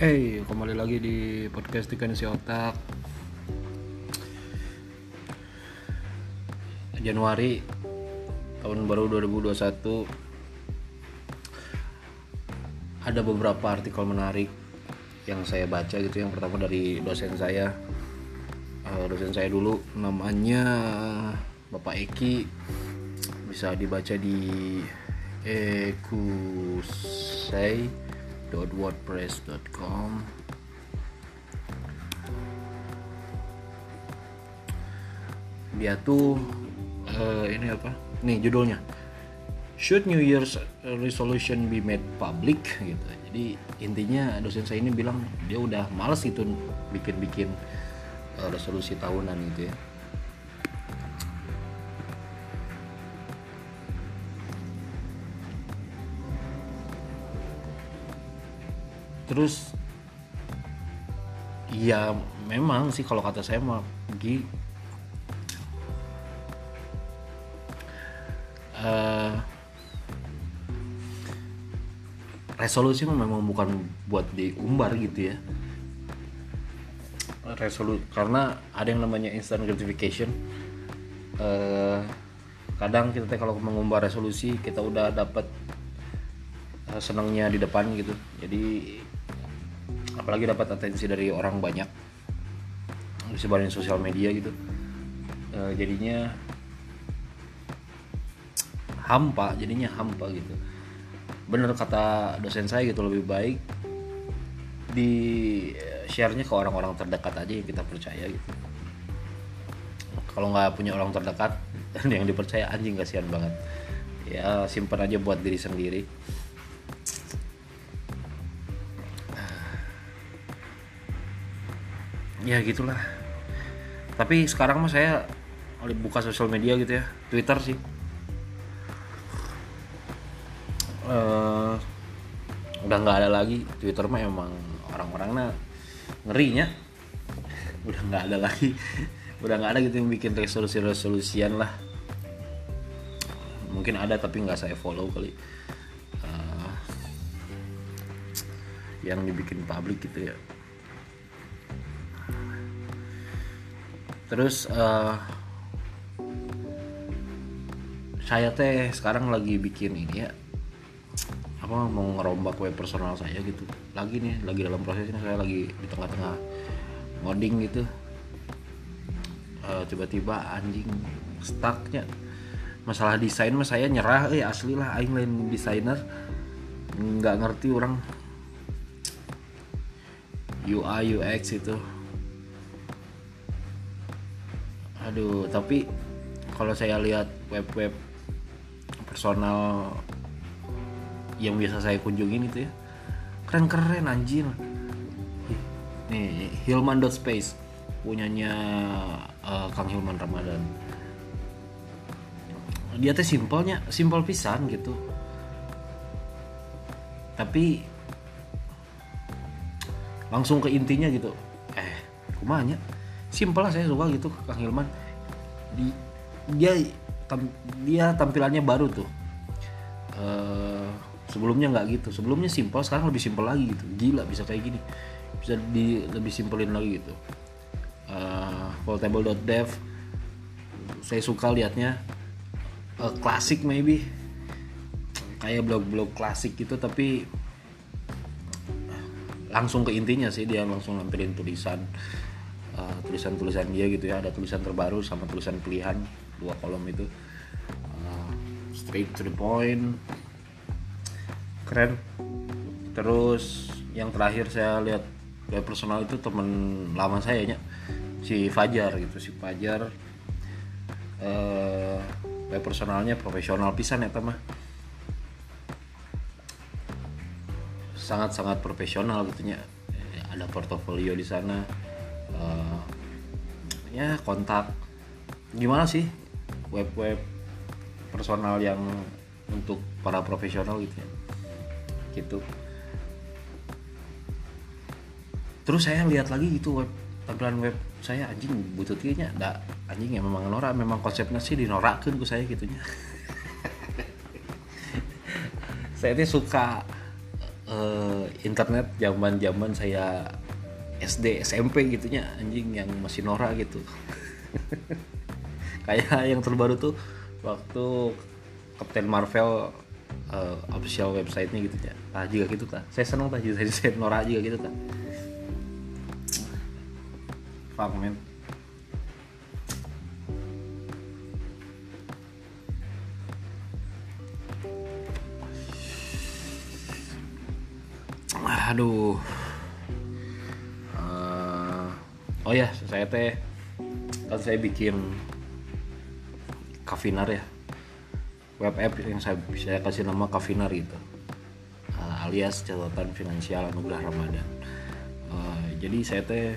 Hey, kembali lagi di podcast Ikan Si Otak. Januari tahun baru 2021 Ada beberapa artikel menarik yang saya baca gitu. Yang pertama dari dosen saya. Eh, Dosen saya dulu namanya Bapak Eki. Bisa dibaca di ekusei.wordpress.com dia tuh eh, ini apa? Nih judulnya. Should New Year's resolution be made public? Gitu. Jadi intinya dosen saya ini bilang dia udah males itu bikin-bikin eh, resolusi tahunan gitu ya terus ya memang sih kalau kata saya mah Gi eh, resolusi memang bukan buat diumbar gitu ya. Resolu karena ada yang namanya instant gratification. Eh, kadang kita kalau mengumbar resolusi kita udah dapat eh, senangnya di depan gitu. Jadi apalagi dapat atensi dari orang banyak. Disebarin sosial media gitu. Eh, jadinya hampa jadinya hampa gitu. Bener kata dosen saya gitu lebih baik di share-nya ke orang-orang terdekat aja yang kita percaya gitu. Kalau nggak punya orang terdekat yang dipercaya anjing kasihan banget. Ya simpan aja buat diri sendiri ya gitulah. Tapi sekarang mah saya buka sosial media gitu ya Twitter sih. Eh, udah nggak ada lagi. Twitter mah emang orang-orangnya ngerinya. Udah nggak ada lagi. Udah nggak ada gitu yang bikin resolusi-resolusian lah. Mungkin ada tapi nggak saya follow kali. Eh, yang dibikin publik gitu ya terus eh, saya teh sekarang lagi bikin ini ya. Apa mau ngerombak web personal saya gitu. Lagi nih lagi dalam prosesnya saya lagi di tengah-tengah ngoding gitu. Eh, tiba-tiba anjing stucknya. Masalah desain mah saya nyerah eh asli lah aing lain desainer. Nggak ngerti orang. UI UX itu aduh tapi kalau saya lihat web-web personal yang biasa saya kunjungin itu ya keren-keren anjir. Nih Hilman.space punyanya eh, Kang Hilman Ramadan. Dia teh simpelnya simpel pisan gitu. Tapi langsung ke intinya gitu. Eh kumanya simpel lah saya suka gitu Kang Hilman. Di, dia dia tampilannya baru tuh. Eh, sebelumnya nggak gitu. Sebelumnya simpel sekarang lebih simpel lagi gitu. Gila bisa kayak gini. Bisa di lebih simpelin lagi gitu. Eh, portable.dev saya suka liatnya. Eh, klasik maybe. Kayak blog-blog klasik gitu tapi langsung ke intinya sih dia langsung nampilin tulisan eh, tulisan-tulisan dia gitu ya. Ada tulisan terbaru sama tulisan pilihan dua kolom itu. Eh, straight to the point. Keren. Terus yang terakhir saya lihat web personal itu temen lama saya nya si Fajar gitu si Fajar. Eh web personalnya profesional pisan ya mah. Sangat-sangat profesional gitu Eh, ada portofolio di sana Eh, ya kontak. Gimana sih web-web personal yang untuk para profesional gitu ya? Gitu. Terus saya lihat lagi gitu web tampilan web saya anjing butuh kayaknya enggak anjing ya memang norak memang konsepnya sih dinorakin ku saya gitunya saya tuh suka eh, internet zaman zaman saya SD SMP gitunya anjing yang masih Nora gitu. Kayak yang terbaru tuh waktu Captain Marvel eh, official websitenya gitu ya ah juga gitu kan saya seneng tah jadi saya Nora juga gitu kan fuck man. Aduh oh ya saya teh kan saya bikin Kavinar ya. Web app yang saya saya kasih nama Kavinar gitu Eh, alias catatan finansial anugerah Ramadan. Eh, jadi saya teh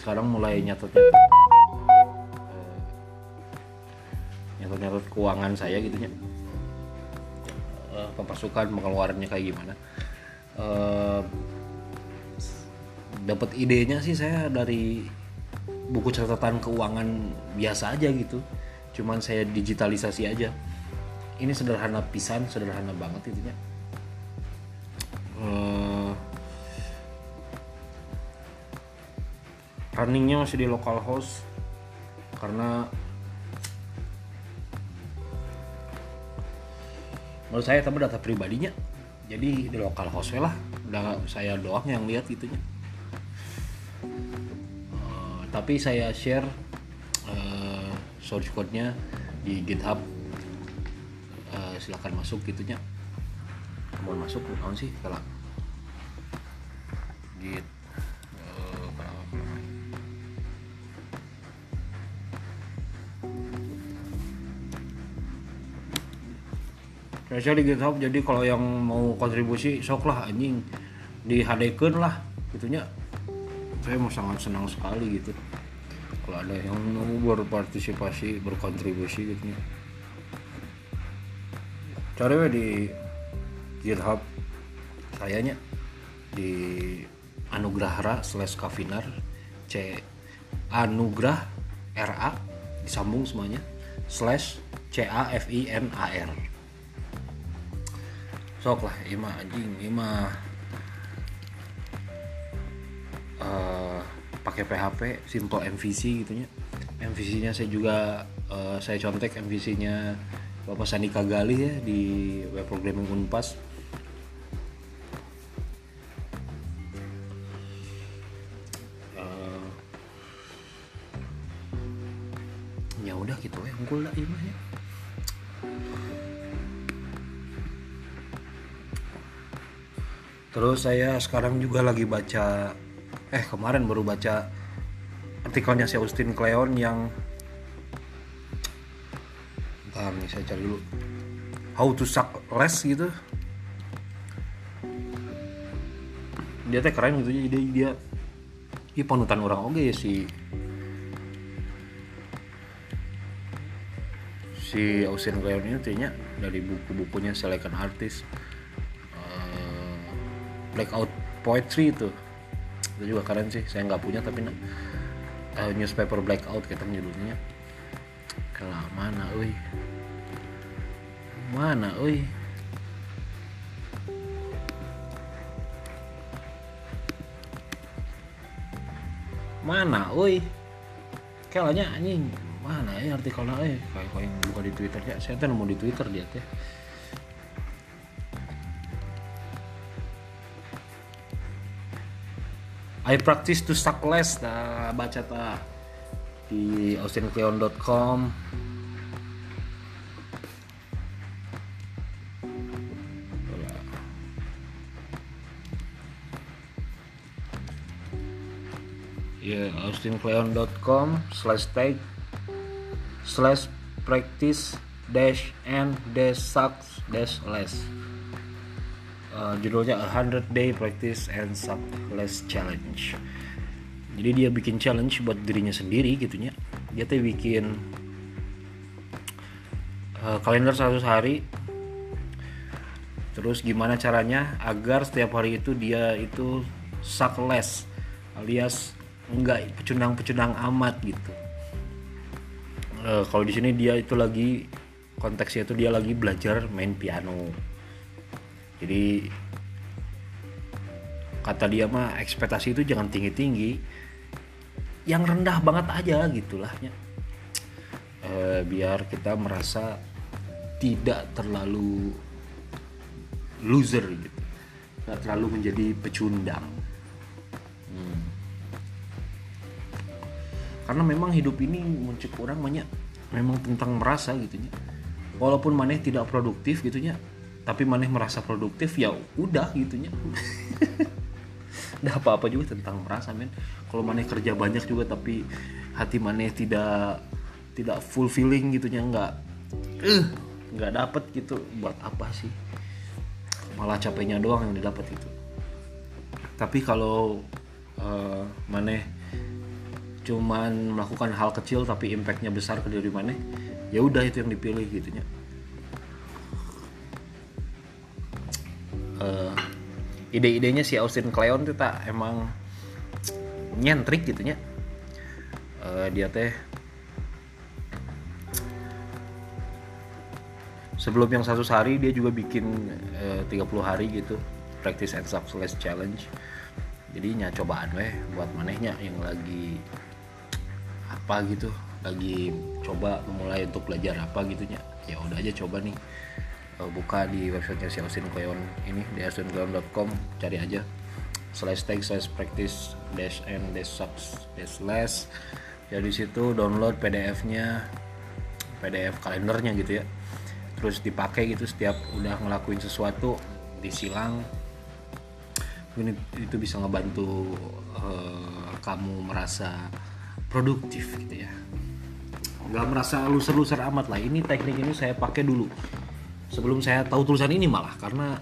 sekarang mulai nyatet nyatet nyatet nyatet keuangan saya gitu ya. Eh, pemasukan pengeluarannya kayak gimana. Eh, dapat idenya sih saya dari buku catatan keuangan biasa aja gitu. Cuman saya digitalisasi aja. Ini sederhana pisan sederhana banget itunya Eh, runningnya masih di local host karena menurut saya tapi data pribadinya. Jadi di lokal host lah. Udah saya doang yang lihat gitunya tapi saya share eh, source code-nya di GitHub. Eh, silakan masuk gitunya mau masuk naon sih kalau git eh? Saya di GitHub jadi kalau yang mau kontribusi sok lah anjing. Dihadekeun lah gitunya saya mau sangat senang sekali gitu. Kalau ada yang mau berpartisipasi berkontribusi gitu. Ya cari di GitHub. Sayanya di anugrahra slash kavinar c anugrah ra disambung semuanya. Slash c a f i n a r. Sok lah ima anjing ima pakai PHP simple MVC gitunya. MVC nya saya juga eh, saya contek MVC nya Bapak Sandi Kagali ya di web programming Unpas. Eh, ya udah gitu ya unggul lah ima ya. Terus saya sekarang juga lagi baca eh kemarin baru baca artikelnya si Austin Kleon yang Bentar nih saya cari dulu. How to suck less gitu. Dia teh keren gitu jadi dia dia panutan orang oke ya si si Austin Kleon ini ternyata dari buku-bukunya Silicon Artist eh, Blackout Poetry itu itu juga keren sih. Saya nggak punya tapi eh, newspaper Blackout kita judulnya. Kalau mana oi mana oi mana oi kayaknya anjing. Mana ya artikelnya eh. Kayak kayak yang buka di Twitter ya saya tuh nemu di Twitter dia teh I practice to suck less nah, baca ta di austincleon.com ya austincleon.com slash tag slash practice dash and dash sucks dash less Uh, judulnya A 100 Day Practice and Success Challenge. Jadi dia bikin challenge buat dirinya sendiri gitunya. Dia tuh bikin uh, kalender 100 hari. Terus gimana caranya agar setiap hari itu dia itu success alias enggak pecundang-pecundang amat gitu. Uh, kalau di sini dia itu lagi konteksnya itu dia lagi belajar main piano jadi kata dia mah ekspektasi itu jangan tinggi tinggi yang rendah banget aja gitulah ya. E, biar kita merasa tidak terlalu loser gitu. Nggak terlalu menjadi pecundang. Hmm. karena memang hidup ini muncul orang banyak memang tentang merasa gitu ya. Walaupun maneh tidak produktif gitu ya. Tapi maneh merasa produktif ya udah gitu ya udah apa-apa juga tentang merasa men. Kalau maneh kerja banyak juga tapi hati maneh tidak tidak fulfilling gitu ya nggak uh, nggak dapet gitu. Buat apa sih? Malah capeknya doang yang didapat itu. Tapi kalau uh, maneh cuman melakukan hal kecil tapi impactnya besar ke diri maneh ya udah itu yang dipilih gitu ya uh, ide-idenya si Austin Kleon tuh tak emang nyentrik gitu nya. Uh, dia teh sebelum yang satu hari dia juga bikin eh, uh, 30 hari gitu practice and success challenge. Jadi cobaan weh buat manehnya yang lagi apa gitu lagi coba memulai untuk belajar apa gitu nya. Ya udah aja coba nih uh, buka di websitenya si Austin Kleon ini di austinkleon.com cari aja. Slash tag slash practice dash and dash subs dash less ya situ download PDF-nya PDF kalendernya gitu ya. Terus dipakai gitu setiap udah ngelakuin sesuatu disilang. Mungkin itu bisa ngebantu uh, kamu merasa produktif gitu ya. Nggak merasa luser-luser amat lah. Ini teknik ini saya pakai dulu sebelum saya tahu tulisan ini malah karena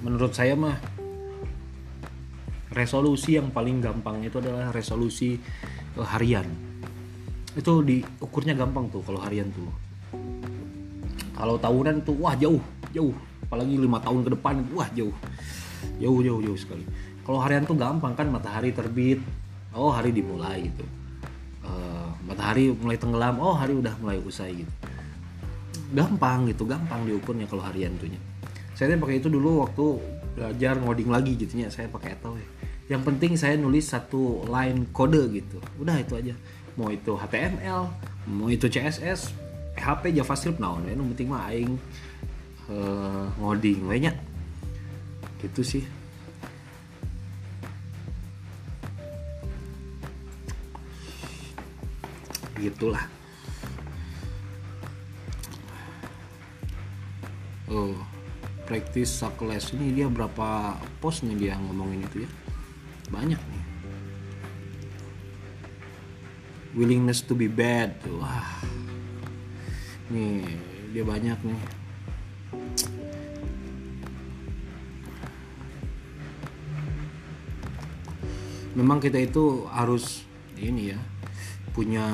menurut saya mah resolusi yang paling gampang itu adalah resolusi eh, harian. Itu diukurnya gampang tuh kalau harian tuh. Kalau tahunan tuh wah jauh jauh. Apalagi lima tahun ke depan wah jauh. Jauh jauh jauh sekali. Kalau harian tuh gampang kan matahari terbit oh hari dimulai gitu. Uh, matahari mulai tenggelam oh hari udah mulai usai gitu gampang gitu gampang diukurnya kalau harian tuhnya saya pakai itu dulu waktu belajar ngoding lagi gitu ya saya pakai atau ya. Yang penting saya nulis satu line kode gitu. Udah itu aja. Mau itu HTML mau itu CSS PHP JavaScript nah yang penting mah aing uh, ngoding banyak gitu sih. Gitulah oh practice success ini dia berapa post nih dia ngomongin itu ya? Banyak nih. Willingness to be bad wah. Nih dia banyak nih. Memang kita itu harus ini ya punya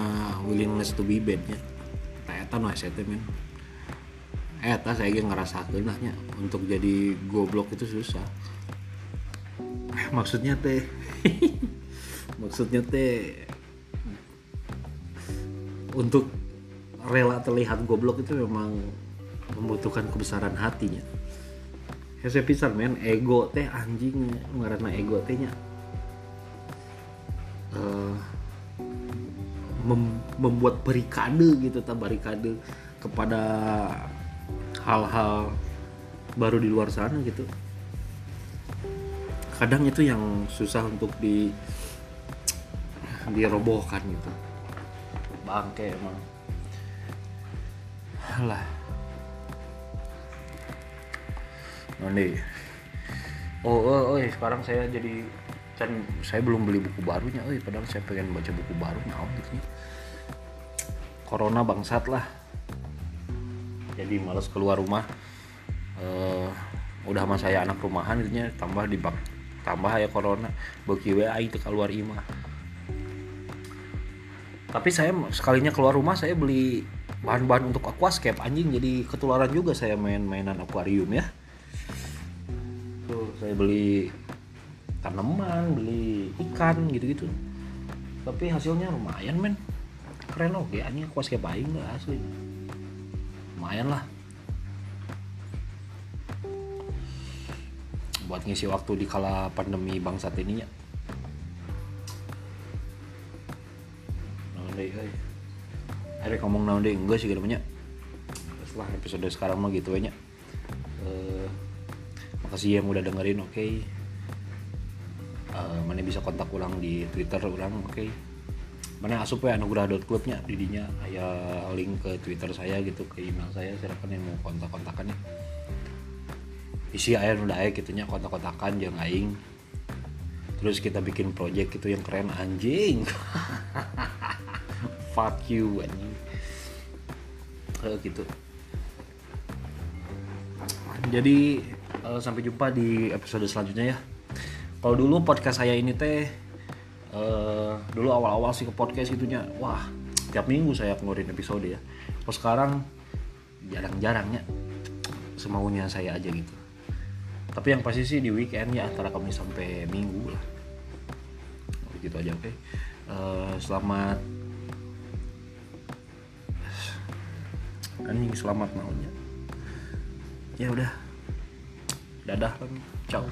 willingness to be bad ya ternyata no men eh tas saya ngerasa kenahnya untuk jadi goblok itu susah. Maksudnya teh? Maksudnya teh untuk rela terlihat goblok itu memang membutuhkan kebesaran hatinya ya saya pisah men. Ego teh anjing. Ngarana ego tehnya uh, mem membuat barikade gitu tak barikade kepada hal-hal baru di luar sana gitu. Kadang itu yang susah untuk di dirobohkan gitu. Bangke emang. Lah. Nanti oh, oh, oh sekarang saya jadi kan saya belum beli buku barunya oh padahal saya pengen baca buku baru nah gitu. Corona bangsat lah jadi males keluar rumah. Uh, udah sama saya anak rumahan gitu tambah di bak tambah ya corona. Bagi WA itu keluar imah tapi saya sekalinya keluar rumah saya beli bahan-bahan untuk aquascape anjing. Jadi ketularan juga saya main-mainan akuarium ya. Tuh saya beli tanaman beli ikan gitu-gitu. Tapi hasilnya lumayan men. Keren loh ya anjing aquascape aing asli lumayan lah. Buat ngisi waktu di kala pandemi bangsat ini ya naon ada ngomong naon deh enggak sih namanya setelah episode sekarang mah gitu aja. Eh, makasih yang udah dengerin oke. Eh, mana bisa kontak ulang di twitter ulang oke mana asup ya anugerah.clubnya didinya aya link ke twitter saya gitu ke email saya. Silakan yang mau kontak-kontakannya isi air udah air gitunya kontak-kontakan jangan aing. Terus kita bikin project gitu yang keren anjing. Fuck you anjing. Eh, gitu. Jadi eh, sampai jumpa di episode selanjutnya ya. Kalau dulu podcast saya ini teh eh, dulu awal-awal sih ke podcast itunya. Wah tiap minggu saya ngeluarin episode ya. Kalau sekarang jarang-jarangnya semaunya saya aja gitu. Tapi yang pasti sih di weekend ya antara kami sampai minggu lah. Gitu aja oke. Eh, selamat. Anjing selamat maunya. Ya udah. Dadah ciao